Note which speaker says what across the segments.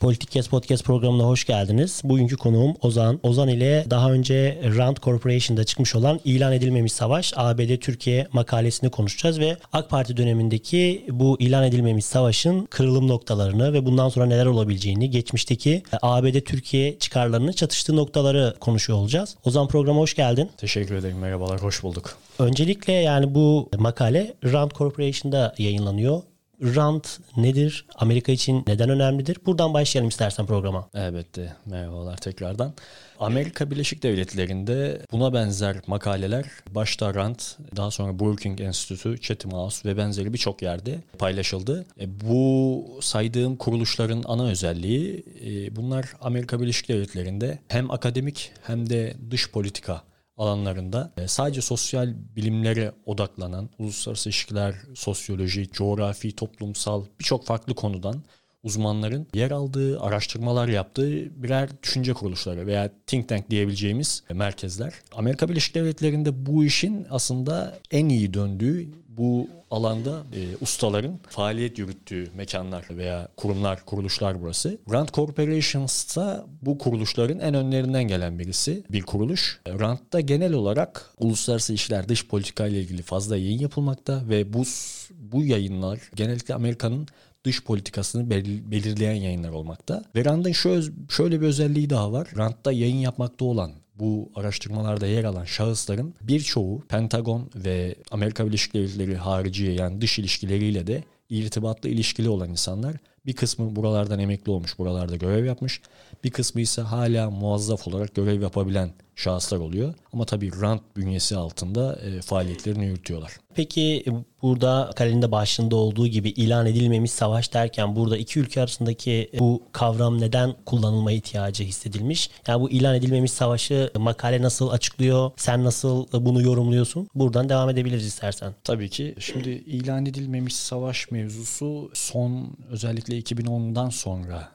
Speaker 1: Politik Kes Podcast programına hoş geldiniz. Bugünkü konuğum Ozan. Ozan ile daha önce Rand Corporation'da çıkmış olan ilan edilmemiş savaş ABD-Türkiye makalesini konuşacağız ve AK Parti dönemindeki bu ilan edilmemiş savaşın kırılım noktalarını ve bundan sonra neler olabileceğini, geçmişteki ABD-Türkiye çıkarlarının çatıştığı noktaları konuşuyor olacağız. Ozan programa hoş geldin.
Speaker 2: Teşekkür ederim. Merhabalar, hoş bulduk.
Speaker 1: Öncelikle yani bu makale Rand Corporation'da yayınlanıyor. Rand nedir? Amerika için neden önemlidir? Buradan başlayalım istersen programa.
Speaker 2: Elbette. Merhabalar tekrardan. Amerika Birleşik Devletleri'nde buna benzer makaleler başta Rand, daha sonra Brookings Enstitüsü, Chatham House ve benzeri birçok yerde paylaşıldı. E, bu saydığım kuruluşların ana özelliği e, bunlar Amerika Birleşik Devletleri'nde hem akademik hem de dış politika alanlarında e, sadece sosyal bilimlere odaklanan uluslararası ilişkiler, sosyoloji, coğrafi, toplumsal birçok farklı konudan uzmanların yer aldığı, araştırmalar yaptığı birer düşünce kuruluşları veya think tank diyebileceğimiz merkezler. Amerika Birleşik Devletleri'nde bu işin aslında en iyi döndüğü bu alanda e, ustaların faaliyet yürüttüğü mekanlar veya kurumlar, kuruluşlar burası. Rand Corporations da bu kuruluşların en önlerinden gelen birisi, bir kuruluş. Rand'da genel olarak uluslararası işler, dış politika ile ilgili fazla yayın yapılmakta ve bu bu yayınlar genellikle Amerika'nın dış politikasını belirleyen yayınlar olmakta. Ve Rand'ın şöyle, şöyle bir özelliği daha var. Rand'da yayın yapmakta olan bu araştırmalarda yer alan şahısların birçoğu Pentagon ve Amerika Birleşik Devletleri hariciye yani dış ilişkileriyle de irtibatlı ilişkili olan insanlar. Bir kısmı buralardan emekli olmuş, buralarda görev yapmış. Bir kısmı ise hala muazzaf olarak görev yapabilen şahıslar oluyor. Ama tabii rant bünyesi altında e, faaliyetlerini yürütüyorlar.
Speaker 1: Peki burada kalende başında olduğu gibi ilan edilmemiş savaş derken burada iki ülke arasındaki bu kavram neden kullanılma ihtiyacı hissedilmiş? Yani bu ilan edilmemiş savaşı makale nasıl açıklıyor? Sen nasıl bunu yorumluyorsun? Buradan devam edebiliriz istersen.
Speaker 2: Tabii ki. Şimdi ilan edilmemiş savaş mevzusu son özellikle 2010'dan sonra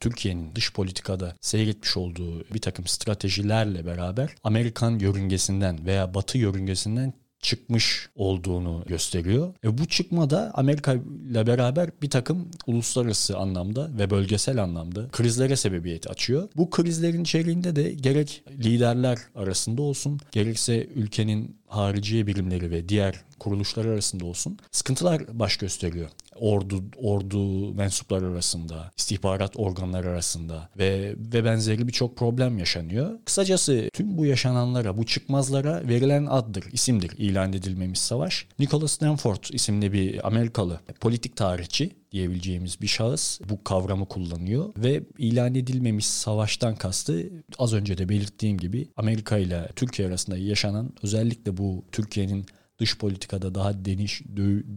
Speaker 2: Türkiye'nin dış politikada seyretmiş olduğu bir takım stratejilerle beraber Amerikan yörüngesinden veya Batı yörüngesinden çıkmış olduğunu gösteriyor. E bu çıkma da Amerika ile beraber bir takım uluslararası anlamda ve bölgesel anlamda krizlere sebebiyet açıyor. Bu krizlerin içeriğinde de gerek liderler arasında olsun, gerekse ülkenin hariciye birimleri ve diğer kuruluşlar arasında olsun sıkıntılar baş gösteriyor ordu ordu mensupları arasında, istihbarat organları arasında ve ve benzeri birçok problem yaşanıyor. Kısacası tüm bu yaşananlara, bu çıkmazlara verilen addır, isimdir ilan edilmemiş savaş. Nicholas Stanford isimli bir Amerikalı politik tarihçi diyebileceğimiz bir şahıs bu kavramı kullanıyor ve ilan edilmemiş savaştan kastı az önce de belirttiğim gibi Amerika ile Türkiye arasında yaşanan özellikle bu Türkiye'nin dış politikada daha deniş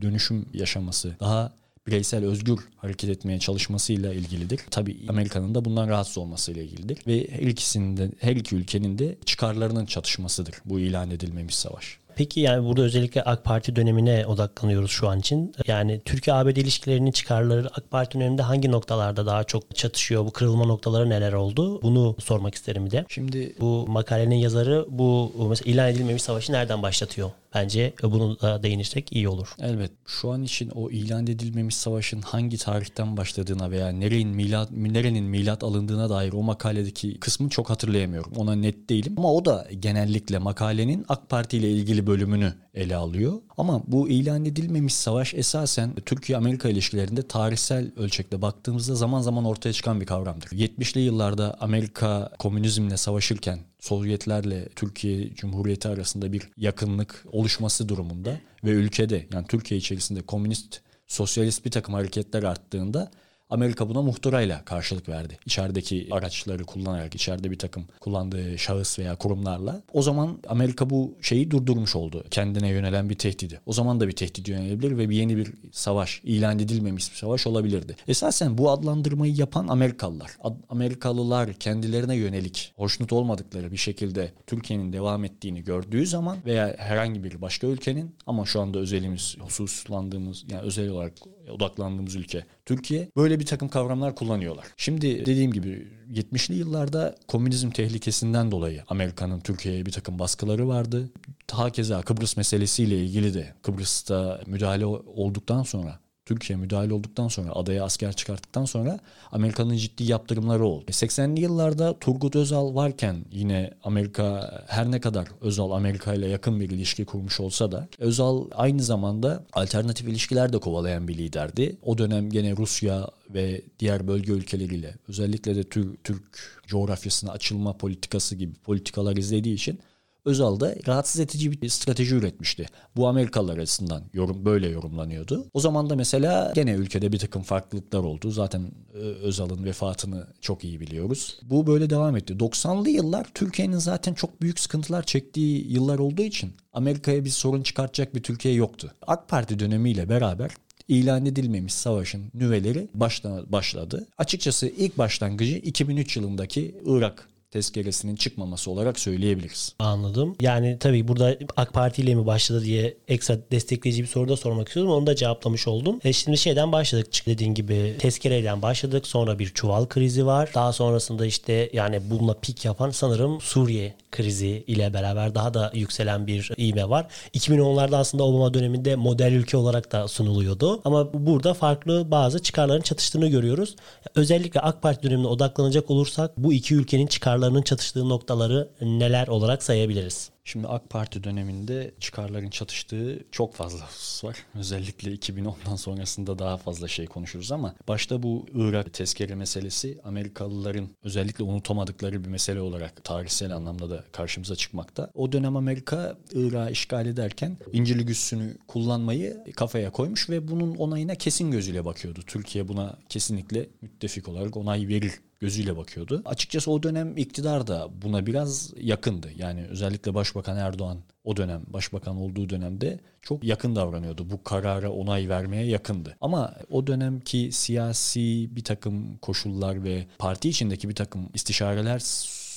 Speaker 2: dönüşüm yaşaması, daha bireysel özgür hareket etmeye çalışmasıyla ilgilidir. Tabii Amerika'nın da bundan rahatsız olmasıyla ilgilidir ve her ikisinin de her iki ülkenin de çıkarlarının çatışmasıdır bu ilan edilmemiş savaş.
Speaker 1: Peki yani burada özellikle AK Parti dönemine odaklanıyoruz şu an için. Yani Türkiye-ABD ilişkilerinin çıkarları AK Parti döneminde hangi noktalarda daha çok çatışıyor? Bu kırılma noktaları neler oldu? Bunu sormak isterim bir de. Şimdi bu makalenin yazarı bu mesela ilan edilmemiş savaşı nereden başlatıyor? Bence bunu da değinirsek iyi olur.
Speaker 2: Evet. Şu an için o ilan edilmemiş savaşın hangi tarihten başladığına veya nerenin milat, nerenin milat alındığına dair o makaledeki kısmı çok hatırlayamıyorum. Ona net değilim. Ama o da genellikle makalenin AK Parti ile ilgili bölümünü ele alıyor. Ama bu ilan edilmemiş savaş esasen Türkiye-Amerika ilişkilerinde tarihsel ölçekte baktığımızda zaman zaman ortaya çıkan bir kavramdır. 70'li yıllarda Amerika komünizmle savaşırken Sovyetlerle Türkiye Cumhuriyeti arasında bir yakınlık oluşması durumunda ve ülkede yani Türkiye içerisinde komünist, sosyalist bir takım hareketler arttığında Amerika buna muhtırayla karşılık verdi. İçerideki araçları kullanarak, içeride bir takım kullandığı şahıs veya kurumlarla. O zaman Amerika bu şeyi durdurmuş oldu. Kendine yönelen bir tehdidi. O zaman da bir tehdit yönelebilir ve bir yeni bir savaş, ilan edilmemiş bir savaş olabilirdi. Esasen bu adlandırmayı yapan Amerikalılar. Amerikalılar kendilerine yönelik hoşnut olmadıkları bir şekilde Türkiye'nin devam ettiğini gördüğü zaman veya herhangi bir başka ülkenin ama şu anda özelimiz hususlandığımız yani özel olarak odaklandığımız ülke Türkiye böyle bir takım kavramlar kullanıyorlar. Şimdi dediğim gibi 70'li yıllarda komünizm tehlikesinden dolayı Amerika'nın Türkiye'ye bir takım baskıları vardı. Hakeza Kıbrıs meselesiyle ilgili de Kıbrıs'ta müdahale olduktan sonra Türkiye müdahale olduktan sonra adaya asker çıkarttıktan sonra Amerika'nın ciddi yaptırımları oldu. 80'li yıllarda Turgut Özal varken yine Amerika her ne kadar Özal Amerika ile yakın bir ilişki kurmuş olsa da Özal aynı zamanda alternatif ilişkiler de kovalayan bir liderdi. O dönem gene Rusya ve diğer bölge ülkeleriyle özellikle de Türk, Türk coğrafyasına açılma politikası gibi politikalar izlediği için Özal da rahatsız edici bir strateji üretmişti. Bu Amerikalılar açısından yorum böyle yorumlanıyordu. O zaman da mesela gene ülkede bir takım farklılıklar oldu. Zaten e, Özal'ın vefatını çok iyi biliyoruz. Bu böyle devam etti. 90'lı yıllar Türkiye'nin zaten çok büyük sıkıntılar çektiği yıllar olduğu için Amerika'ya bir sorun çıkartacak bir Türkiye yoktu. AK Parti dönemiyle beraber ilan edilmemiş savaşın nüveleri başla, başladı. Açıkçası ilk başlangıcı 2003 yılındaki Irak tezkeresinin çıkmaması olarak söyleyebiliriz.
Speaker 1: Anladım. Yani tabii burada AK Parti ile mi başladı diye ekstra destekleyici bir soru da sormak istiyorum. Onu da cevaplamış oldum. E şimdi şeyden başladık dediğin gibi tezkereden başladık. Sonra bir çuval krizi var. Daha sonrasında işte yani bununla pik yapan sanırım Suriye krizi ile beraber daha da yükselen bir ivme var. 2010'larda aslında Obama döneminde model ülke olarak da sunuluyordu. Ama burada farklı bazı çıkarların çatıştığını görüyoruz. Özellikle AK Parti dönemine odaklanacak olursak bu iki ülkenin çıkarlarının çatıştığı noktaları neler olarak sayabiliriz?
Speaker 2: Şimdi AK Parti döneminde çıkarların çatıştığı çok fazla husus var. Özellikle 2010'dan sonrasında daha fazla şey konuşuruz ama başta bu Irak tezkere meselesi Amerikalıların özellikle unutamadıkları bir mesele olarak tarihsel anlamda da karşımıza çıkmakta. O dönem Amerika Irak'ı işgal ederken İncirli güçsünü kullanmayı kafaya koymuş ve bunun onayına kesin gözüyle bakıyordu. Türkiye buna kesinlikle müttefik olarak onay verir gözüyle bakıyordu. Açıkçası o dönem iktidar da buna biraz yakındı. Yani özellikle Başbakan Erdoğan o dönem başbakan olduğu dönemde çok yakın davranıyordu. Bu karara onay vermeye yakındı. Ama o dönemki siyasi bir takım koşullar ve parti içindeki bir takım istişareler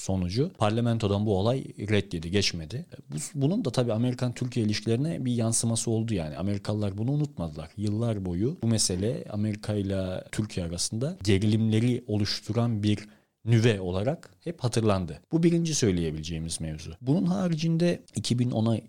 Speaker 2: sonucu parlamentodan bu olay reddedi, geçmedi. bunun da tabii Amerikan-Türkiye ilişkilerine bir yansıması oldu yani. Amerikalılar bunu unutmadılar. Yıllar boyu bu mesele Amerika ile Türkiye arasında gerilimleri oluşturan bir nüve olarak hep hatırlandı. Bu birinci söyleyebileceğimiz mevzu. Bunun haricinde 2010'a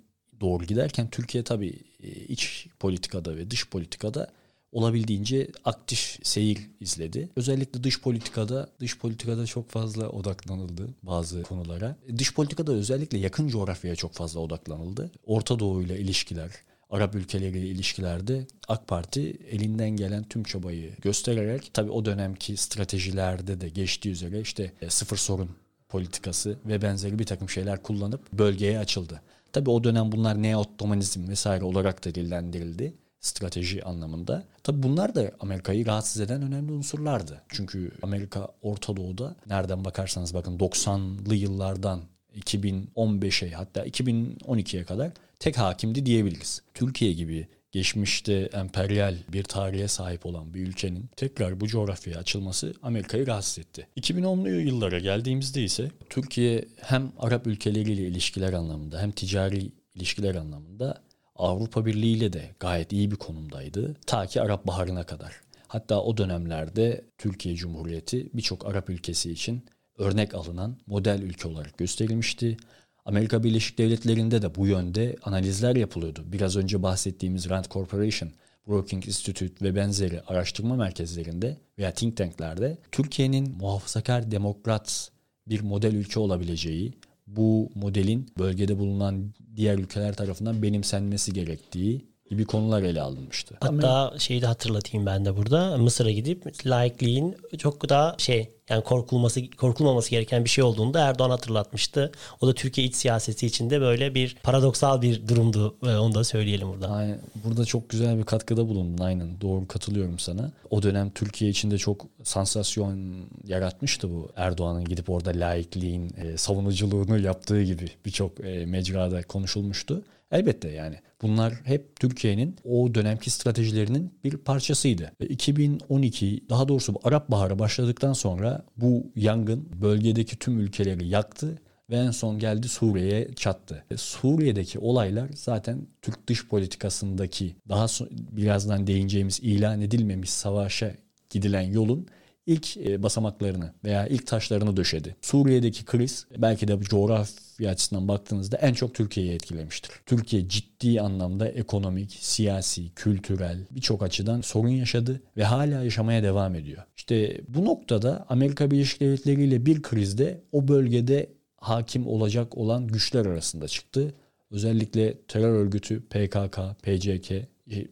Speaker 2: doğru giderken Türkiye tabii e, iç politikada ve dış politikada olabildiğince aktif seyir izledi. Özellikle dış politikada dış politikada çok fazla odaklanıldı bazı konulara. Dış politikada özellikle yakın coğrafyaya çok fazla odaklanıldı. Orta Doğu ile ilişkiler, Arap ülkeleriyle ilişkilerde AK Parti elinden gelen tüm çabayı göstererek tabii o dönemki stratejilerde de geçtiği üzere işte e, sıfır sorun politikası ve benzeri bir takım şeyler kullanıp bölgeye açıldı. Tabii o dönem bunlar neo-Ottomanizm vesaire olarak da dillendirildi strateji anlamında. Tabi bunlar da Amerika'yı rahatsız eden önemli unsurlardı. Çünkü Amerika Orta Doğu'da nereden bakarsanız bakın 90'lı yıllardan 2015'e hatta 2012'ye kadar tek hakimdi diyebiliriz. Türkiye gibi geçmişte emperyal bir tarihe sahip olan bir ülkenin tekrar bu coğrafyaya açılması Amerika'yı rahatsız etti. 2010'lu yıllara geldiğimizde ise Türkiye hem Arap ülkeleriyle ilişkiler anlamında hem ticari ilişkiler anlamında Avrupa Birliği ile de gayet iyi bir konumdaydı. Ta ki Arap Baharı'na kadar. Hatta o dönemlerde Türkiye Cumhuriyeti birçok Arap ülkesi için örnek alınan model ülke olarak gösterilmişti. Amerika Birleşik Devletleri'nde de bu yönde analizler yapılıyordu. Biraz önce bahsettiğimiz Rand Corporation, Brookings Institute ve benzeri araştırma merkezlerinde veya think tanklerde Türkiye'nin muhafazakar demokrat bir model ülke olabileceği, bu modelin bölgede bulunan diğer ülkeler tarafından benimsenmesi gerektiği gibi konular ele alınmıştı.
Speaker 1: Hatta şeyi de hatırlatayım ben de burada. Mısır'a gidip laikliğin çok daha şey yani korkulması korkulmaması gereken bir şey olduğunu da Erdoğan hatırlatmıştı. O da Türkiye iç siyaseti içinde böyle bir paradoksal bir durumdu. Onu da söyleyelim burada.
Speaker 2: Aynen. Burada çok güzel bir katkıda bulundun. Aynen. Doğru katılıyorum sana. O dönem Türkiye içinde çok sansasyon yaratmıştı bu. Erdoğan'ın gidip orada laikliğin e, savunuculuğunu yaptığı gibi birçok e, mecrada konuşulmuştu. Elbette yani bunlar hep Türkiye'nin o dönemki stratejilerinin bir parçasıydı. 2012 daha doğrusu Arap Baharı başladıktan sonra bu yangın bölgedeki tüm ülkeleri yaktı ve en son geldi Suriye'ye çattı. Suriye'deki olaylar zaten Türk dış politikasındaki daha so- birazdan değineceğimiz ilan edilmemiş savaşa gidilen yolun ilk e, basamaklarını veya ilk taşlarını döşedi. Suriye'deki kriz belki de coğrafya açısından baktığınızda en çok Türkiye'yi etkilemiştir. Türkiye ciddi anlamda ekonomik, siyasi, kültürel birçok açıdan sorun yaşadı ve hala yaşamaya devam ediyor. İşte bu noktada Amerika Birleşik Devletleri ile bir krizde o bölgede hakim olacak olan güçler arasında çıktı. Özellikle terör örgütü PKK, PCK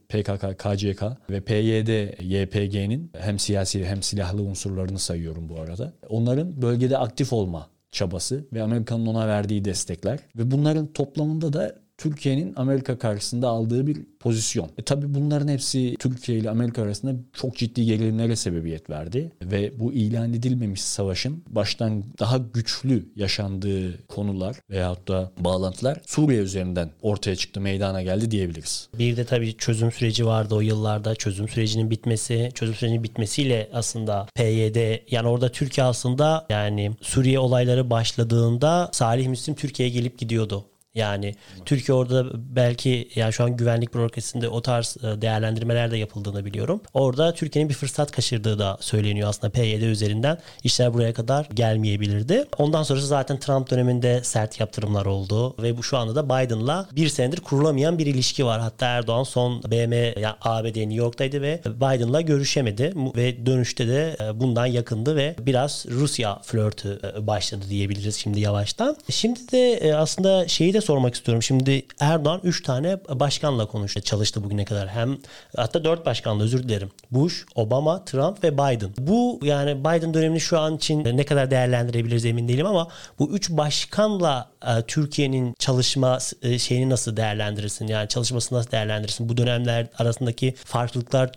Speaker 2: PKK, KCK ve PYD, YPG'nin hem siyasi hem silahlı unsurlarını sayıyorum bu arada. Onların bölgede aktif olma çabası ve Amerika'nın ona verdiği destekler ve bunların toplamında da Türkiye'nin Amerika karşısında aldığı bir pozisyon. E tabi bunların hepsi Türkiye ile Amerika arasında çok ciddi gerilimlere sebebiyet verdi. Ve bu ilan edilmemiş savaşın baştan daha güçlü yaşandığı konular veyahut da bağlantılar Suriye üzerinden ortaya çıktı, meydana geldi diyebiliriz.
Speaker 1: Bir de tabii çözüm süreci vardı o yıllarda. Çözüm sürecinin bitmesi, çözüm sürecinin bitmesiyle aslında PYD yani orada Türkiye aslında yani Suriye olayları başladığında Salih Müslim Türkiye'ye gelip gidiyordu. Yani Türkiye orada belki yani şu an güvenlik bürokrasisinde o tarz e, değerlendirmeler de yapıldığını biliyorum. Orada Türkiye'nin bir fırsat kaçırdığı da söyleniyor aslında PYD üzerinden. İşler buraya kadar gelmeyebilirdi. Ondan sonrası zaten Trump döneminde sert yaptırımlar oldu ve bu şu anda da Biden'la bir senedir kurulamayan bir ilişki var. Hatta Erdoğan son BM yani ABD New York'taydı ve Biden'la görüşemedi ve dönüşte de e, bundan yakındı ve biraz Rusya flörtü e, başladı diyebiliriz şimdi yavaştan. Şimdi de aslında şeyi de sormak istiyorum. Şimdi Erdoğan 3 tane başkanla konuştu, çalıştı bugüne kadar. Hem hatta 4 başkanla özür dilerim. Bush, Obama, Trump ve Biden. Bu yani Biden dönemini şu an için ne kadar değerlendirebiliriz emin değilim ama bu 3 başkanla e, Türkiye'nin çalışma e, şeyini nasıl değerlendirirsin? Yani çalışmasını nasıl değerlendirirsin? Bu dönemler arasındaki farklılıklar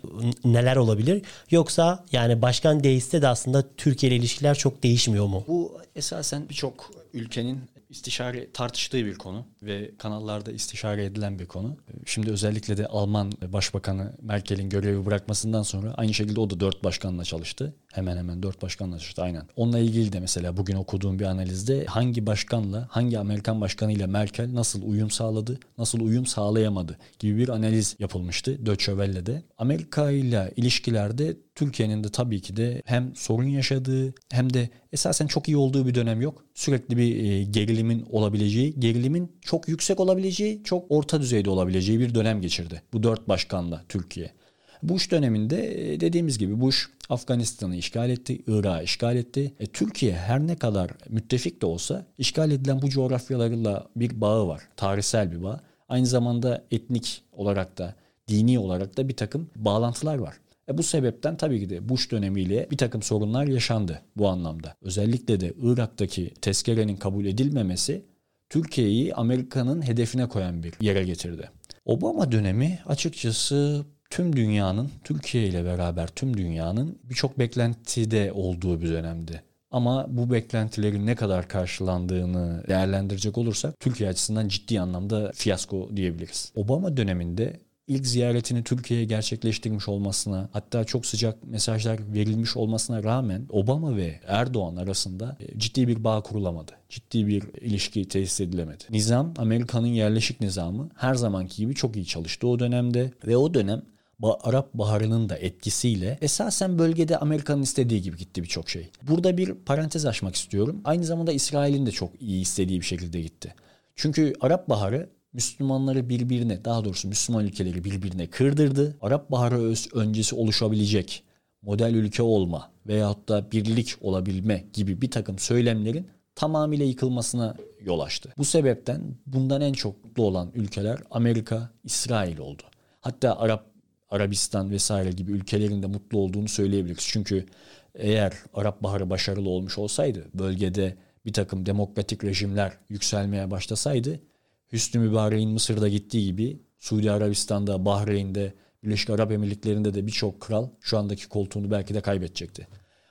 Speaker 1: neler olabilir? Yoksa yani başkan değişse de aslında Türkiye ile ilişkiler çok değişmiyor mu?
Speaker 2: Bu esasen birçok ülkenin istişare tartıştığı bir konu ve kanallarda istişare edilen bir konu. Şimdi özellikle de Alman Başbakanı Merkel'in görevi bırakmasından sonra aynı şekilde o da dört başkanla çalıştı. Hemen hemen dört başkanla çalıştı aynen. Onunla ilgili de mesela bugün okuduğum bir analizde hangi başkanla, hangi Amerikan başkanıyla Merkel nasıl uyum sağladı, nasıl uyum sağlayamadı gibi bir analiz yapılmıştı Deutsche Welle'de. Amerika ile ilişkilerde Türkiye'nin de tabii ki de hem sorun yaşadığı hem de esasen çok iyi olduğu bir dönem yok. Sürekli bir e, gerilimin olabileceği, gerilimin çok yüksek olabileceği, çok orta düzeyde olabileceği bir dönem geçirdi. Bu dört başkanla Türkiye. Bush döneminde e, dediğimiz gibi Bush Afganistan'ı işgal etti, Irak'ı işgal etti. E, Türkiye her ne kadar müttefik de olsa işgal edilen bu coğrafyalarla bir bağı var. Tarihsel bir bağ. Aynı zamanda etnik olarak da dini olarak da bir takım bağlantılar var. E bu sebepten tabii ki de Bush dönemiyle bir takım sorunlar yaşandı bu anlamda. Özellikle de Irak'taki tezkerenin kabul edilmemesi Türkiye'yi Amerika'nın hedefine koyan bir yere getirdi. Obama dönemi açıkçası tüm dünyanın, Türkiye ile beraber tüm dünyanın birçok beklentide olduğu bir dönemdi. Ama bu beklentilerin ne kadar karşılandığını değerlendirecek olursak Türkiye açısından ciddi anlamda fiyasko diyebiliriz. Obama döneminde ilk ziyaretini Türkiye'ye gerçekleştirmiş olmasına hatta çok sıcak mesajlar verilmiş olmasına rağmen Obama ve Erdoğan arasında e, ciddi bir bağ kurulamadı. Ciddi bir ilişki tesis edilemedi. Nizam Amerika'nın yerleşik nizamı her zamanki gibi çok iyi çalıştı o dönemde ve o dönem Arap Baharı'nın da etkisiyle esasen bölgede Amerika'nın istediği gibi gitti birçok şey. Burada bir parantez açmak istiyorum. Aynı zamanda İsrail'in de çok iyi istediği bir şekilde gitti. Çünkü Arap Baharı Müslümanları birbirine daha doğrusu Müslüman ülkeleri birbirine kırdırdı. Arap Baharı öncesi oluşabilecek model ülke olma veyahut da birlik olabilme gibi bir takım söylemlerin tamamıyla yıkılmasına yol açtı. Bu sebepten bundan en çok mutlu olan ülkeler Amerika, İsrail oldu. Hatta Arap Arabistan vesaire gibi ülkelerin de mutlu olduğunu söyleyebiliriz. Çünkü eğer Arap Baharı başarılı olmuş olsaydı, bölgede bir takım demokratik rejimler yükselmeye başlasaydı, Hüsnü Mübarek'in Mısır'da gittiği gibi Suudi Arabistan'da, Bahreyn'de, Birleşik Arap Emirlikleri'nde de birçok kral şu andaki koltuğunu belki de kaybedecekti.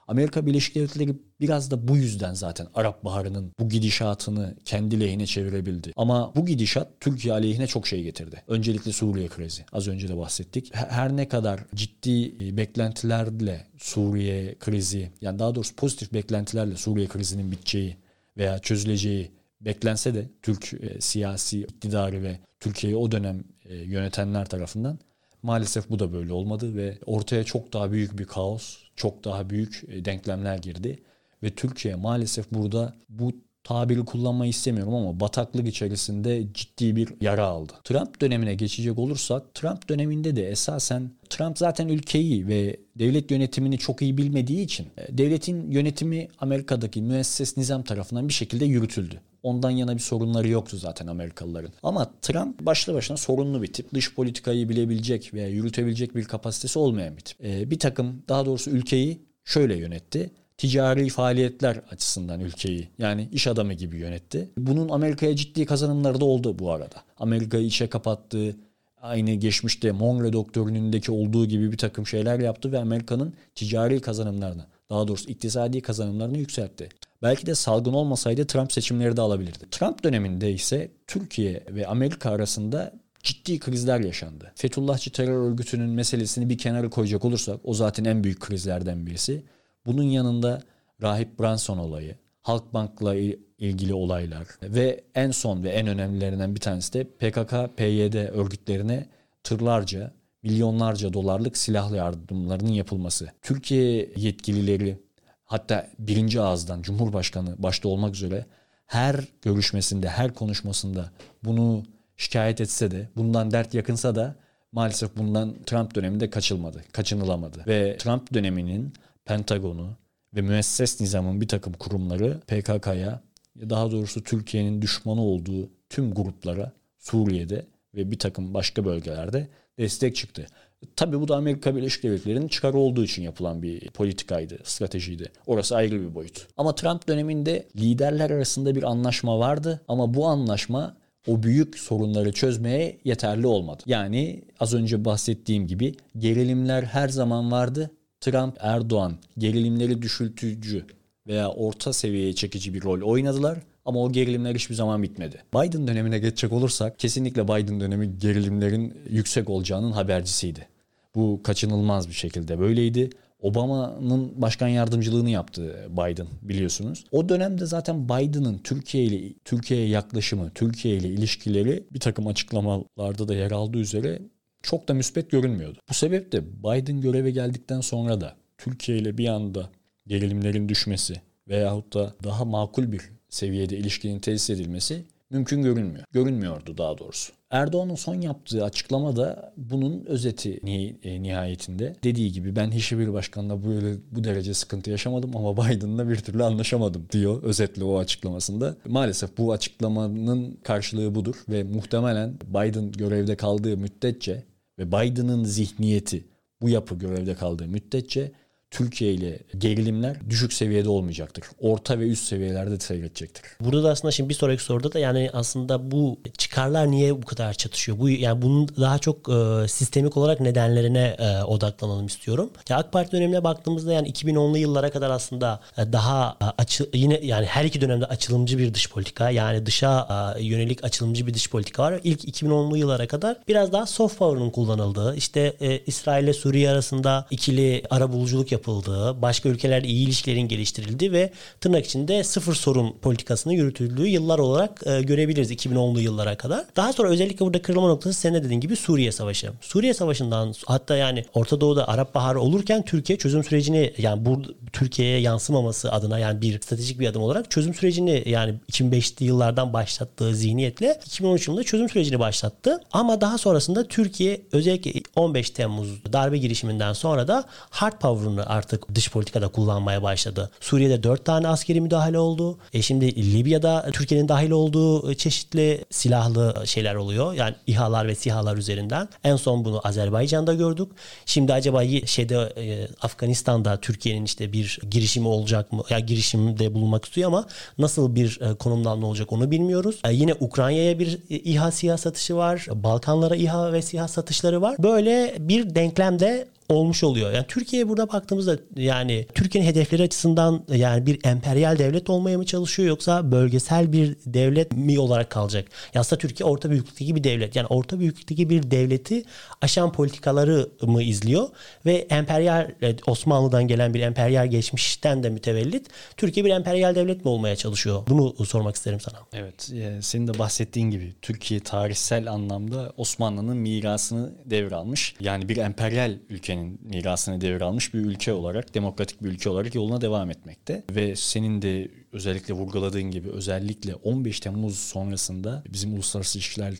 Speaker 2: Amerika Birleşik Devletleri biraz da bu yüzden zaten Arap Baharı'nın bu gidişatını kendi lehine çevirebildi. Ama bu gidişat Türkiye aleyhine çok şey getirdi. Öncelikle Suriye krizi. Az önce de bahsettik. Her ne kadar ciddi e, beklentilerle Suriye krizi yani daha doğrusu pozitif beklentilerle Suriye krizinin biteceği veya çözüleceği beklense de Türk e, siyasi iktidarı ve Türkiye'yi o dönem e, yönetenler tarafından maalesef bu da böyle olmadı ve ortaya çok daha büyük bir kaos, çok daha büyük e, denklemler girdi ve Türkiye maalesef burada bu tabiri kullanmayı istemiyorum ama bataklık içerisinde ciddi bir yara aldı. Trump dönemine geçecek olursak Trump döneminde de esasen Trump zaten ülkeyi ve devlet yönetimini çok iyi bilmediği için e, devletin yönetimi Amerika'daki müesses nizam tarafından bir şekilde yürütüldü. Ondan yana bir sorunları yoktu zaten Amerikalıların. Ama Trump başlı başına sorunlu bir tip. Dış politikayı bilebilecek veya yürütebilecek bir kapasitesi olmayan bir tip. Ee, bir takım daha doğrusu ülkeyi şöyle yönetti ticari faaliyetler açısından ülkeyi yani iş adamı gibi yönetti. Bunun Amerika'ya ciddi kazanımları da oldu bu arada. Amerika'yı içe kapattı, aynı geçmişte Monroe doktrinindeki olduğu gibi bir takım şeyler yaptı ve Amerika'nın ticari kazanımlarını daha doğrusu iktisadi kazanımlarını yükseltti. Belki de salgın olmasaydı Trump seçimleri de alabilirdi. Trump döneminde ise Türkiye ve Amerika arasında ciddi krizler yaşandı. Fethullahçı terör örgütünün meselesini bir kenara koyacak olursak o zaten en büyük krizlerden birisi. Bunun yanında Rahip Branson olayı, Halkbank'la ilgili olaylar ve en son ve en önemlilerinden bir tanesi de PKK-PYD örgütlerine tırlarca, milyonlarca dolarlık silah yardımlarının yapılması. Türkiye yetkilileri hatta birinci ağızdan Cumhurbaşkanı başta olmak üzere her görüşmesinde, her konuşmasında bunu şikayet etse de, bundan dert yakınsa da maalesef bundan Trump döneminde kaçılmadı, kaçınılamadı. Ve Trump döneminin Pentagon'u ve müesses nizamın bir takım kurumları PKK'ya daha doğrusu Türkiye'nin düşmanı olduğu tüm gruplara Suriye'de ve bir takım başka bölgelerde destek çıktı. Tabii bu da Amerika Birleşik Devletleri'nin çıkarı olduğu için yapılan bir politikaydı, stratejiydi. Orası ayrı bir boyut. Ama Trump döneminde liderler arasında bir anlaşma vardı ama bu anlaşma o büyük sorunları çözmeye yeterli olmadı. Yani az önce bahsettiğim gibi gerilimler her zaman vardı. Trump, Erdoğan gerilimleri düşültücü veya orta seviyeye çekici bir rol oynadılar ama o gerilimler hiçbir zaman bitmedi. Biden dönemine geçecek olursak kesinlikle Biden dönemi gerilimlerin yüksek olacağının habercisiydi. Bu kaçınılmaz bir şekilde böyleydi. Obama'nın başkan yardımcılığını yaptı Biden biliyorsunuz. O dönemde zaten Biden'ın Türkiye ile Türkiye'ye yaklaşımı, Türkiye ile ilişkileri bir takım açıklamalarda da yer aldığı üzere çok da müspet görünmüyordu. Bu sebeple Biden göreve geldikten sonra da Türkiye ile bir anda gerilimlerin düşmesi veyahut da daha makul bir seviyede ilişkinin tesis edilmesi mümkün görünmüyor. Görünmüyordu daha doğrusu. Erdoğan'ın son yaptığı açıklama da bunun özeti e, nihayetinde. Dediği gibi ben hiçbir başkanla böyle bu derece sıkıntı yaşamadım ama Biden'la bir türlü anlaşamadım diyor özetle o açıklamasında. Maalesef bu açıklamanın karşılığı budur ve muhtemelen Biden görevde kaldığı müddetçe ve Biden'ın zihniyeti bu yapı görevde kaldığı müddetçe Türkiye ile gerilimler düşük seviyede olmayacaktır. Orta ve üst seviyelerde seyredecektir.
Speaker 1: Burada da aslında şimdi bir sonraki soruda da yani aslında bu çıkarlar niye bu kadar çatışıyor? Bu yani bunun daha çok e, sistemik olarak nedenlerine e, odaklanalım istiyorum. Ya AK Parti dönemine baktığımızda yani 2010'lu yıllara kadar aslında e, daha e, açı yine yani her iki dönemde açılımcı bir dış politika yani dışa e, yönelik açılımcı bir dış politika var. İlk 2010'lu yıllara kadar biraz daha soft power'ın kullanıldığı işte e, İsrail ile Suriye arasında ikili ara buluculuk yapıldığı, başka ülkelerle iyi ilişkilerin geliştirildiği ve tırnak içinde sıfır sorun politikasını yürütüldüğü yıllar olarak e, görebiliriz 2010'lu yıllara kadar. Daha sonra özellikle burada kırılma noktası senin de dediğin gibi Suriye Savaşı. Suriye Savaşı'ndan hatta yani Orta Doğu'da Arap Baharı olurken Türkiye çözüm sürecini yani bu Türkiye'ye yansımaması adına yani bir stratejik bir adım olarak çözüm sürecini yani 2005'li yıllardan başlattığı zihniyetle 2013 yılında çözüm sürecini başlattı. Ama daha sonrasında Türkiye özellikle 15 Temmuz darbe girişiminden sonra da hard power'ını artık dış politikada kullanmaya başladı. Suriye'de 4 tane askeri müdahale oldu. E şimdi Libya'da Türkiye'nin dahil olduğu çeşitli silahlı şeyler oluyor. Yani İHA'lar ve SİHA'lar üzerinden. En son bunu Azerbaycan'da gördük. Şimdi acaba şeyde e, Afganistan'da Türkiye'nin işte bir girişimi olacak mı? Ya girişimde bulunmak istiyor ama nasıl bir e, konumlanma olacak onu bilmiyoruz. E, yine Ukrayna'ya bir İHA SİHA satışı var. Balkanlara İHA ve SİHA satışları var. Böyle bir denklemde olmuş oluyor. Yani Türkiye burada baktığımızda yani Türkiye'nin hedefleri açısından yani bir emperyal devlet olmaya mı çalışıyor yoksa bölgesel bir devlet mi olarak kalacak? Ya aslında Türkiye orta büyüklükteki bir devlet. Yani orta büyüklükteki bir devleti aşan politikaları mı izliyor ve emperyal Osmanlı'dan gelen bir emperyal geçmişten de mütevellit Türkiye bir emperyal devlet mi olmaya çalışıyor? Bunu sormak isterim sana.
Speaker 2: Evet, e, senin de bahsettiğin gibi Türkiye tarihsel anlamda Osmanlı'nın mirasını devralmış. Yani bir emperyal ülkenin Türkiye'nin mirasını devralmış bir ülke olarak, demokratik bir ülke olarak yoluna devam etmekte. Ve senin de özellikle vurguladığın gibi özellikle 15 Temmuz sonrasında bizim uluslararası ilişkiler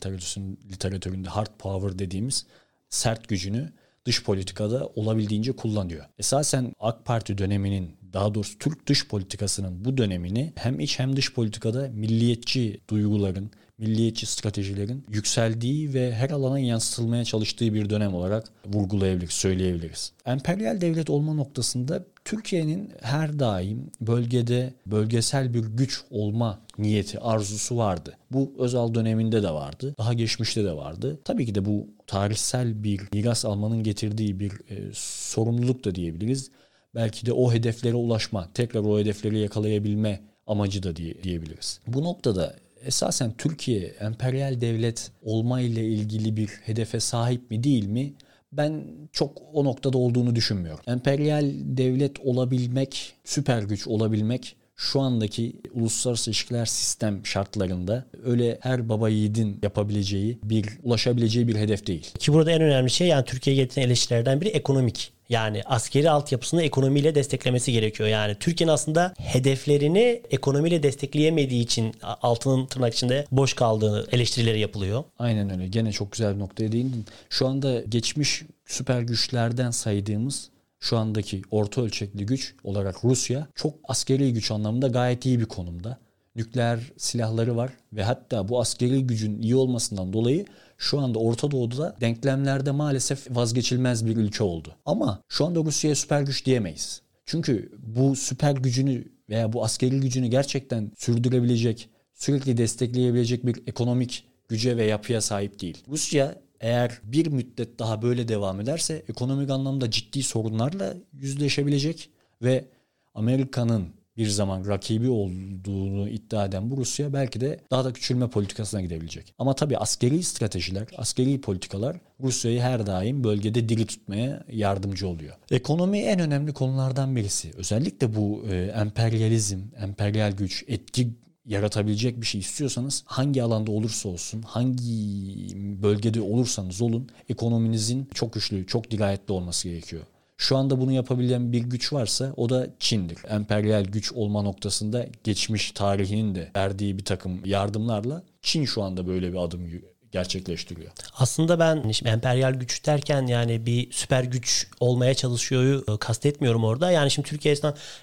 Speaker 2: literatüründe hard power dediğimiz sert gücünü dış politikada olabildiğince kullanıyor. Esasen AK Parti döneminin daha doğrusu Türk dış politikasının bu dönemini hem iç hem dış politikada milliyetçi duyguların, milliyetçi stratejilerin yükseldiği ve her alana yansıtılmaya çalıştığı bir dönem olarak vurgulayabiliriz, söyleyebiliriz. Emperyal devlet olma noktasında Türkiye'nin her daim bölgede bölgesel bir güç olma niyeti, arzusu vardı. Bu Özal döneminde de vardı. Daha geçmişte de vardı. Tabii ki de bu tarihsel bir miras almanın getirdiği bir e, sorumluluk da diyebiliriz. Belki de o hedeflere ulaşma, tekrar o hedefleri yakalayabilme amacı da diye, diyebiliriz. Bu noktada esasen Türkiye emperyal devlet olma ile ilgili bir hedefe sahip mi değil mi? Ben çok o noktada olduğunu düşünmüyorum. Emperyal devlet olabilmek, süper güç olabilmek şu andaki uluslararası ilişkiler sistem şartlarında öyle her baba yiğidin yapabileceği bir ulaşabileceği bir hedef değil.
Speaker 1: Ki burada en önemli şey yani Türkiye'ye getirilen eleştirilerden biri ekonomik. Yani askeri altyapısını ekonomiyle desteklemesi gerekiyor. Yani Türkiye'nin aslında hedeflerini ekonomiyle destekleyemediği için altının tırnak içinde boş kaldığı eleştirileri yapılıyor.
Speaker 2: Aynen öyle. Gene çok güzel bir noktaya değindin. Şu anda geçmiş süper güçlerden saydığımız şu andaki orta ölçekli güç olarak Rusya çok askeri güç anlamında gayet iyi bir konumda. Nükleer silahları var ve hatta bu askeri gücün iyi olmasından dolayı şu anda Orta Doğu'da denklemlerde maalesef vazgeçilmez bir ülke oldu. Ama şu anda Rusya'ya süper güç diyemeyiz. Çünkü bu süper gücünü veya bu askeri gücünü gerçekten sürdürebilecek, sürekli destekleyebilecek bir ekonomik güce ve yapıya sahip değil. Rusya eğer bir müddet daha böyle devam ederse ekonomik anlamda ciddi sorunlarla yüzleşebilecek ve Amerika'nın bir zaman rakibi olduğunu iddia eden bu Rusya belki de daha da küçülme politikasına gidebilecek. Ama tabii askeri stratejiler, askeri politikalar Rusya'yı her daim bölgede diri tutmaya yardımcı oluyor. Ekonomi en önemli konulardan birisi. Özellikle bu e, emperyalizm, emperyal güç, etki yaratabilecek bir şey istiyorsanız hangi alanda olursa olsun, hangi bölgede olursanız olun ekonominizin çok güçlü, çok dirayetli olması gerekiyor. Şu anda bunu yapabilen bir güç varsa o da Çin'dir. Emperyal güç olma noktasında geçmiş tarihinin de verdiği bir takım yardımlarla Çin şu anda böyle bir adım gerçekleştiriyor.
Speaker 1: Aslında ben şimdi emperyal güç derken yani bir süper güç olmaya çalışıyor e, kastetmiyorum orada. Yani şimdi Türkiye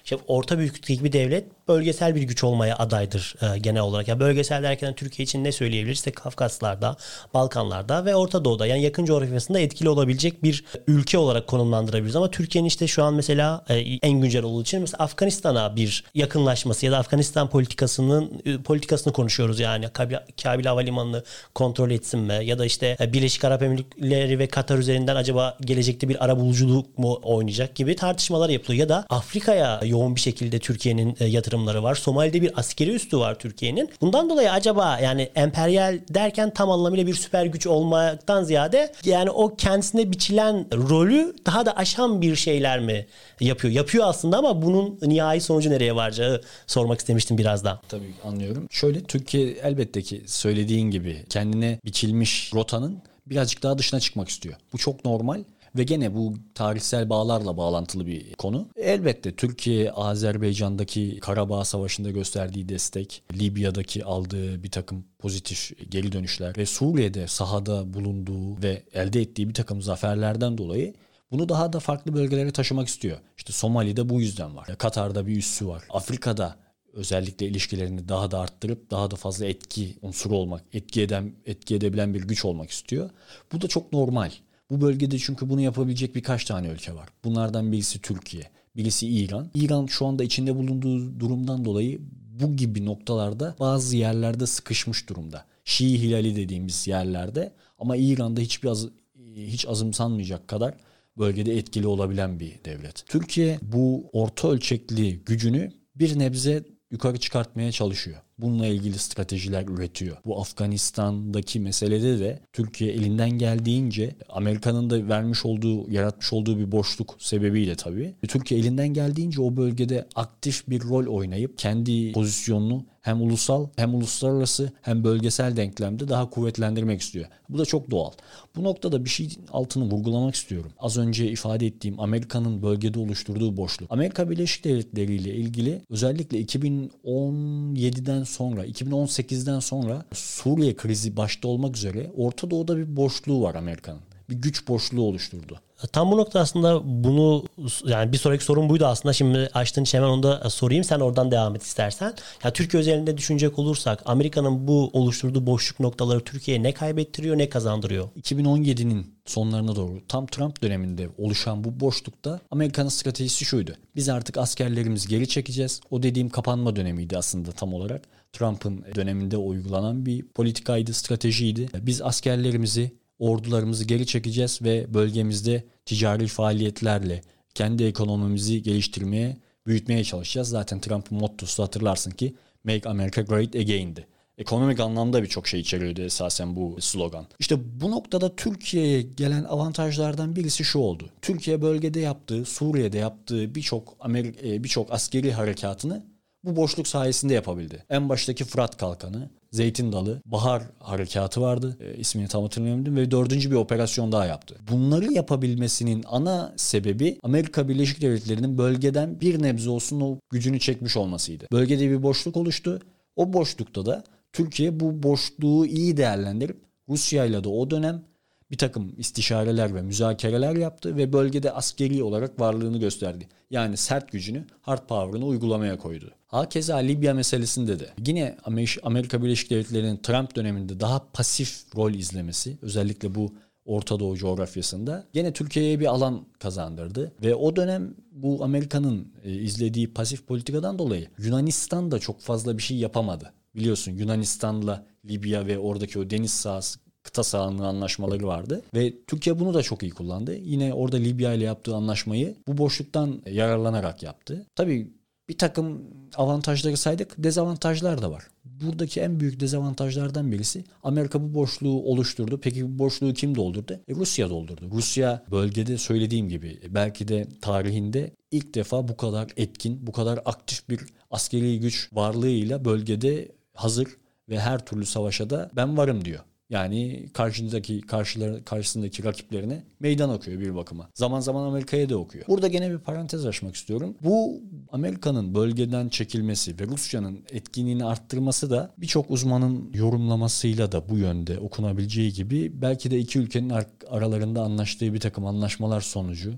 Speaker 1: işte orta büyüklükteki bir devlet bölgesel bir güç olmaya adaydır e, genel olarak. Yani bölgesel derken Türkiye için ne söyleyebiliriz? İşte Kafkaslar'da, Balkanlar'da ve Orta Doğu'da yani yakın coğrafyasında etkili olabilecek bir ülke olarak konumlandırabiliriz. Ama Türkiye'nin işte şu an mesela e, en güncel olduğu için mesela Afganistan'a bir yakınlaşması ya da Afganistan politikasının e, politikasını konuşuyoruz yani. Kabil, Kabil Havalimanı'nı kontrol etsin mi? Ya da işte e, Birleşik Arap Emirlikleri ve Katar üzerinden acaba gelecekte bir ara buluculuk mu oynayacak gibi tartışmalar yapılıyor. Ya da Afrika'ya yoğun bir şekilde Türkiye'nin e, yatırım yatırımları var. Somali'de bir askeri üstü var Türkiye'nin. Bundan dolayı acaba yani emperyal derken tam anlamıyla bir süper güç olmaktan ziyade yani o kendisine biçilen rolü daha da aşan bir şeyler mi yapıyor? Yapıyor aslında ama bunun nihai sonucu nereye varacağı sormak istemiştim biraz da.
Speaker 2: Tabii anlıyorum. Şöyle Türkiye elbette ki söylediğin gibi kendine biçilmiş rotanın birazcık daha dışına çıkmak istiyor. Bu çok normal. Ve gene bu tarihsel bağlarla bağlantılı bir konu. Elbette Türkiye Azerbaycan'daki Karabağ Savaşı'nda gösterdiği destek, Libya'daki aldığı bir takım pozitif geri dönüşler ve Suriye'de sahada bulunduğu ve elde ettiği bir takım zaferlerden dolayı Bunu daha da farklı bölgelere taşımak istiyor. İşte Somali'de bu yüzden var. Katar'da bir üssü var. Afrika'da özellikle ilişkilerini daha da arttırıp daha da fazla etki unsuru olmak, etki eden etki edebilen bir güç olmak istiyor. Bu da çok normal. Bu bölgede çünkü bunu yapabilecek birkaç tane ülke var. Bunlardan birisi Türkiye, birisi İran. İran şu anda içinde bulunduğu durumdan dolayı bu gibi noktalarda bazı yerlerde sıkışmış durumda. Şii hilali dediğimiz yerlerde ama İran'da hiçbir az, hiç azımsanmayacak kadar bölgede etkili olabilen bir devlet. Türkiye bu orta ölçekli gücünü bir nebze yukarı çıkartmaya çalışıyor. Bununla ilgili stratejiler üretiyor. Bu Afganistan'daki meselede de Türkiye elinden geldiğince Amerika'nın da vermiş olduğu, yaratmış olduğu bir boşluk sebebiyle tabii. Türkiye elinden geldiğince o bölgede aktif bir rol oynayıp kendi pozisyonunu hem ulusal hem uluslararası hem bölgesel denklemde daha kuvvetlendirmek istiyor. Bu da çok doğal. Bu noktada bir şey altını vurgulamak istiyorum. Az önce ifade ettiğim Amerika'nın bölgede oluşturduğu boşluk. Amerika Birleşik Devletleri ile ilgili özellikle 2017'den sonra, 2018'den sonra Suriye krizi başta olmak üzere Orta Doğu'da bir boşluğu var Amerika'nın. Bir güç boşluğu oluşturdu.
Speaker 1: Tam bu nokta aslında bunu yani bir sonraki sorun buydu aslında. Şimdi açtığın için hemen onu da sorayım. Sen oradan devam et istersen. Ya Türkiye özelinde düşünecek olursak Amerika'nın bu oluşturduğu boşluk noktaları Türkiye'ye ne kaybettiriyor ne kazandırıyor?
Speaker 2: 2017'nin sonlarına doğru tam Trump döneminde oluşan bu boşlukta Amerika'nın stratejisi şuydu. Biz artık askerlerimizi geri çekeceğiz. O dediğim kapanma dönemiydi aslında tam olarak. Trump'ın döneminde uygulanan bir politikaydı, stratejiydi. Biz askerlerimizi ordularımızı geri çekeceğiz ve bölgemizde ticari faaliyetlerle kendi ekonomimizi geliştirmeye, büyütmeye çalışacağız. Zaten Trump'ın mottosu hatırlarsın ki Make America Great Again'di. Ekonomik anlamda birçok şey içeriyordu esasen bu slogan. İşte bu noktada Türkiye'ye gelen avantajlardan birisi şu oldu. Türkiye bölgede yaptığı, Suriye'de yaptığı birçok e, birçok askeri harekatını bu boşluk sayesinde yapabildi. En baştaki Fırat Kalkanı, Zeytin Dalı, Bahar Harekatı vardı. E, ismini tam hatırlamıyorum ve dördüncü bir operasyon daha yaptı. Bunları yapabilmesinin ana sebebi Amerika Birleşik Devletleri'nin bölgeden bir nebze olsun o gücünü çekmiş olmasıydı. Bölgede bir boşluk oluştu. O boşlukta da Türkiye bu boşluğu iyi değerlendirip Rusya ile de o dönem bir takım istişareler ve müzakereler yaptı ve bölgede askeri olarak varlığını gösterdi. Yani sert gücünü, hard power'ını uygulamaya koydu. Hakeza Libya meselesinde de yine Amerika Birleşik Devletleri'nin Trump döneminde daha pasif rol izlemesi özellikle bu Orta Doğu coğrafyasında gene Türkiye'ye bir alan kazandırdı. Ve o dönem bu Amerika'nın e, izlediği pasif politikadan dolayı Yunanistan da çok fazla bir şey yapamadı. Biliyorsun Yunanistan'la Libya ve oradaki o deniz sahası kıta sahanlığı anlaşmaları vardı. Ve Türkiye bunu da çok iyi kullandı. Yine orada Libya ile yaptığı anlaşmayı bu boşluktan yararlanarak yaptı. Tabii bir takım avantajları saydık, dezavantajlar da var. Buradaki en büyük dezavantajlardan birisi Amerika bu boşluğu oluşturdu. Peki bu boşluğu kim doldurdu? E, Rusya doldurdu. Rusya bölgede söylediğim gibi belki de tarihinde ilk defa bu kadar etkin, bu kadar aktif bir askeri güç varlığıyla bölgede hazır ve her türlü savaşa da ben varım diyor. Yani karşındaki karşıları, karşısındaki rakiplerine meydan okuyor bir bakıma. Zaman zaman Amerika'ya da okuyor. Burada gene bir parantez açmak istiyorum. Bu Amerika'nın bölgeden çekilmesi ve Rusya'nın etkinliğini arttırması da birçok uzmanın yorumlamasıyla da bu yönde okunabileceği gibi belki de iki ülkenin aralarında anlaştığı bir takım anlaşmalar sonucu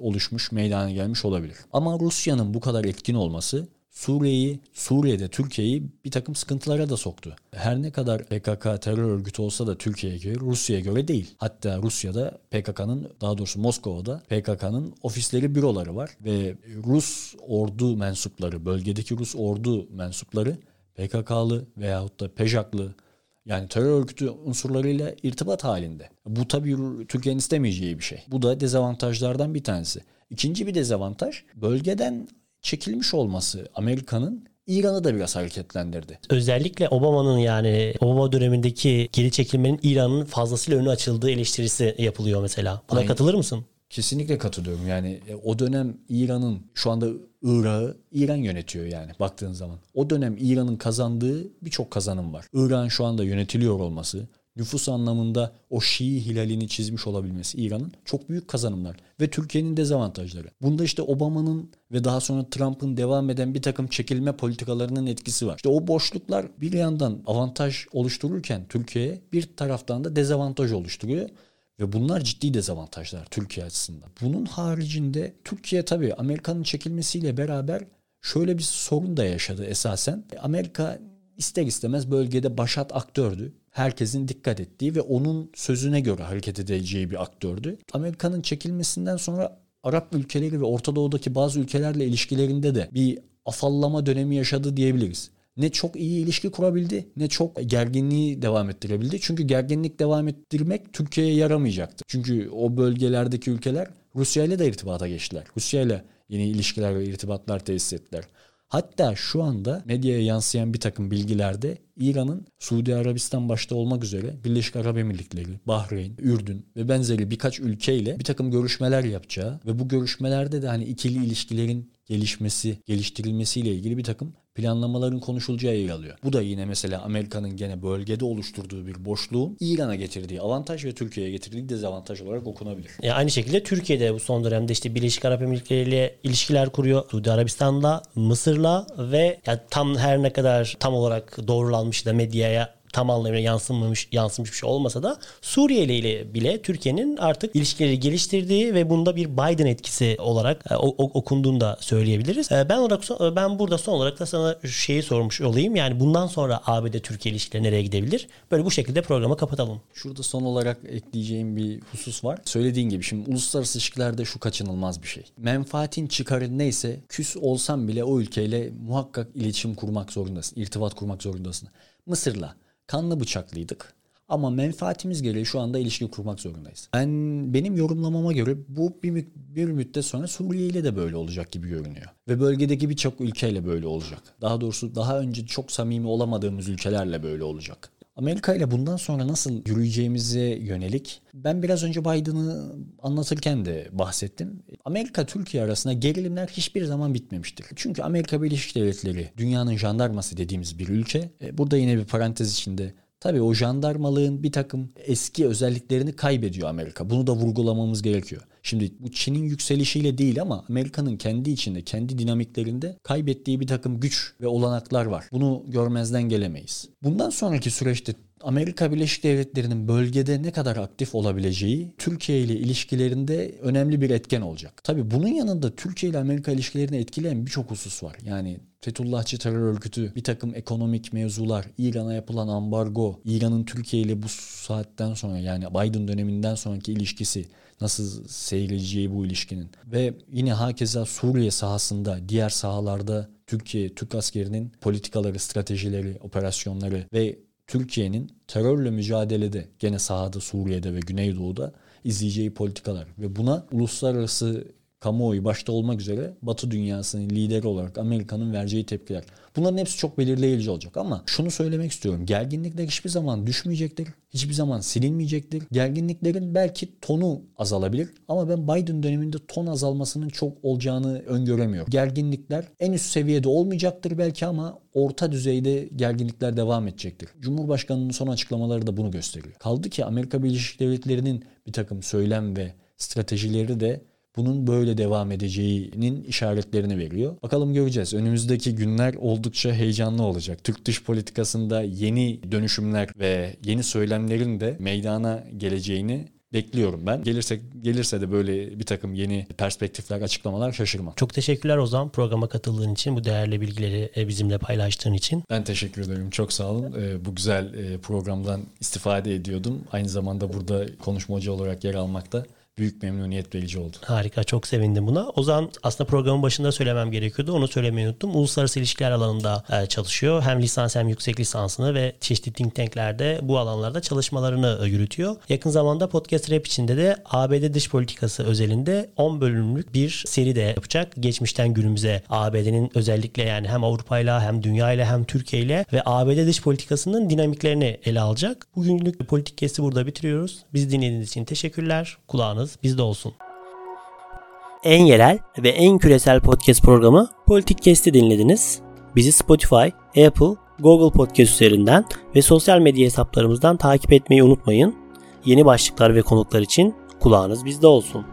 Speaker 2: oluşmuş, meydana gelmiş olabilir. Ama Rusya'nın bu kadar etkin olması Suriye'yi, Suriye'de Türkiye'yi bir takım sıkıntılara da soktu. Her ne kadar PKK terör örgütü olsa da Türkiye'ye göre, Rusya'ya göre değil. Hatta Rusya'da PKK'nın, daha doğrusu Moskova'da PKK'nın ofisleri, büroları var. Ve Rus ordu mensupları, bölgedeki Rus ordu mensupları PKK'lı veyahut da PEJAK'lı yani terör örgütü unsurlarıyla irtibat halinde. Bu tabii Türkiye'nin istemeyeceği bir şey. Bu da dezavantajlardan bir tanesi. İkinci bir dezavantaj bölgeden çekilmiş olması Amerika'nın İran'ı da biraz hareketlendirdi.
Speaker 1: Özellikle Obama'nın yani Obama dönemindeki geri çekilmenin İran'ın fazlasıyla önü açıldığı eleştirisi yapılıyor mesela. Buna Aynen. katılır mısın?
Speaker 2: Kesinlikle katılıyorum. Yani e, o dönem İran'ın şu anda Irak'ı İran yönetiyor yani baktığın zaman. O dönem İran'ın kazandığı birçok kazanım var. İran şu anda yönetiliyor olması, nüfus anlamında o Şii hilalini çizmiş olabilmesi İran'ın çok büyük kazanımlar ve Türkiye'nin dezavantajları. Bunda işte Obama'nın ve daha sonra Trump'ın devam eden bir takım çekilme politikalarının etkisi var. İşte o boşluklar bir yandan avantaj oluştururken Türkiye'ye bir taraftan da dezavantaj oluşturuyor Ve bunlar ciddi dezavantajlar Türkiye açısından. Bunun haricinde Türkiye tabii Amerika'nın çekilmesiyle beraber şöyle bir sorun da yaşadı esasen. Amerika ister istemez bölgede başat aktördü. Herkesin dikkat ettiği ve onun sözüne göre hareket edeceği bir aktördü. Amerika'nın çekilmesinden sonra Arap ülkeleri ve Orta Doğu'daki bazı ülkelerle ilişkilerinde de bir afallama dönemi yaşadı diyebiliriz. Ne çok iyi ilişki kurabildi ne çok gerginliği devam ettirebildi. Çünkü gerginlik devam ettirmek Türkiye'ye yaramayacaktı. Çünkü o bölgelerdeki ülkeler Rusya ile de irtibata geçtiler. Rusya ile yeni ilişkiler ve irtibatlar tesis ettiler. Hatta şu anda medyaya yansıyan bir takım bilgilerde İran'ın Suudi Arabistan başta olmak üzere Birleşik Arap Emirlikleri, Bahreyn, Ürdün ve benzeri birkaç ülkeyle bir takım görüşmeler yapacağı ve bu görüşmelerde de hani ikili ilişkilerin gelişmesi, geliştirilmesiyle ilgili bir takım planlamaların konuşulacağı yer alıyor. Bu da yine mesela Amerika'nın gene bölgede oluşturduğu bir boşluğun İran'a getirdiği avantaj ve Türkiye'ye getirdiği dezavantaj olarak okunabilir.
Speaker 1: Ya aynı şekilde Türkiye'de bu son dönemde işte Birleşik Arap Emirlikleri ile ilişkiler kuruyor. Suudi Arabistan'la, Mısır'la ve yani tam her ne kadar tam olarak doğrulanmış da medyaya tam anlamıyla yansımamış, yansımış bir şey olmasa da Suriye ile bile Türkiye'nin artık ilişkileri geliştirdiği ve bunda bir Biden etkisi olarak e, okunduğunu da söyleyebiliriz. E, ben olarak ben burada son olarak da sana şeyi sormuş olayım. Yani bundan sonra ABD Türkiye ilişkileri nereye gidebilir? Böyle bu şekilde programı kapatalım.
Speaker 2: Şurada son olarak ekleyeceğim bir husus var. Söylediğin gibi şimdi uluslararası ilişkilerde şu kaçınılmaz bir şey. Menfaatin çıkarı neyse küs olsan bile o ülkeyle muhakkak iletişim kurmak zorundasın. irtibat kurmak zorundasın. Mısır'la kanlı bıçaklıydık. Ama menfaatimiz gereği şu anda ilişki kurmak zorundayız. Ben benim yorumlamama göre bu bir, bir müddet sonra Suriye ile de böyle olacak gibi görünüyor. Ve bölgedeki birçok ülkeyle böyle olacak. Daha doğrusu daha önce çok samimi olamadığımız ülkelerle böyle olacak. Amerika ile bundan sonra nasıl yürüyeceğimize yönelik ben biraz önce Biden'ı anlatırken de bahsettim. Amerika Türkiye arasında gerilimler hiçbir zaman bitmemiştir. Çünkü Amerika Birleşik Devletleri dünyanın jandarması dediğimiz bir ülke. E, burada yine bir parantez içinde Tabii o jandarmalığın bir takım eski özelliklerini kaybediyor Amerika. Bunu da vurgulamamız gerekiyor. Şimdi bu Çin'in yükselişiyle değil ama Amerika'nın kendi içinde, kendi dinamiklerinde kaybettiği bir takım güç ve olanaklar var. Bunu görmezden gelemeyiz. Bundan sonraki süreçte Amerika Birleşik Devletleri'nin bölgede ne kadar aktif olabileceği Türkiye ile ilişkilerinde önemli bir etken olacak. Tabii bunun yanında Türkiye ile Amerika ilişkilerini etkileyen birçok husus var. Yani Fethullahçı terör örgütü, bir takım ekonomik mevzular, İran'a yapılan ambargo, İran'ın Türkiye ile bu saatten sonra yani Biden döneminden sonraki ilişkisi nasıl seyredeceği bu ilişkinin ve yine hakeza Suriye sahasında diğer sahalarda Türkiye, Türk askerinin politikaları, stratejileri, operasyonları ve Türkiye'nin terörle mücadelede gene sahada Suriye'de ve Güneydoğu'da izleyeceği politikalar ve buna uluslararası kamuoyu başta olmak üzere Batı dünyasının lideri olarak Amerika'nın vereceği tepkiler. Bunların hepsi çok belirleyici olacak ama şunu söylemek istiyorum. Gerginlikler hiçbir zaman düşmeyecektir. Hiçbir zaman silinmeyecektir. Gerginliklerin belki tonu azalabilir ama ben Biden döneminde ton azalmasının çok olacağını öngöremiyorum. Gerginlikler en üst seviyede olmayacaktır belki ama orta düzeyde gerginlikler devam edecektir. Cumhurbaşkanının son açıklamaları da bunu gösteriyor. Kaldı ki Amerika Birleşik Devletleri'nin bir takım söylem ve stratejileri de bunun böyle devam edeceğinin işaretlerini veriyor. Bakalım göreceğiz. Önümüzdeki günler oldukça heyecanlı olacak. Türk dış politikasında yeni dönüşümler ve yeni söylemlerin de meydana geleceğini bekliyorum ben. Gelirse gelirse de böyle bir takım yeni perspektifler, açıklamalar şaşırmam.
Speaker 1: Çok teşekkürler Ozan programa katıldığın için, bu değerli bilgileri e, bizimle paylaştığın için.
Speaker 2: Ben teşekkür ederim. Çok sağ olun. E, bu güzel e, programdan istifade ediyordum. Aynı zamanda burada konuşmacı olarak yer almakta büyük memnuniyet verici oldu.
Speaker 1: Harika çok sevindim buna. O zaman aslında programın başında söylemem gerekiyordu. Onu söylemeyi unuttum. Uluslararası ilişkiler alanında e, çalışıyor. Hem lisans hem yüksek lisansını ve çeşitli think tanklerde bu alanlarda çalışmalarını e, yürütüyor. Yakın zamanda Podcast Rap içinde de ABD dış politikası özelinde 10 bölümlük bir seri de yapacak. Geçmişten günümüze ABD'nin özellikle yani hem Avrupa ile hem dünya ile hem Türkiye ile ve ABD dış politikasının dinamiklerini ele alacak. Bugünlük politik kesti burada bitiriyoruz. Bizi dinlediğiniz için teşekkürler. Kulağınız kulağınız bizde olsun. En yerel ve en küresel podcast programı Politik Kesti dinlediniz. Bizi Spotify, Apple, Google Podcast üzerinden ve sosyal medya hesaplarımızdan takip etmeyi unutmayın. Yeni başlıklar ve konuklar için kulağınız bizde olsun.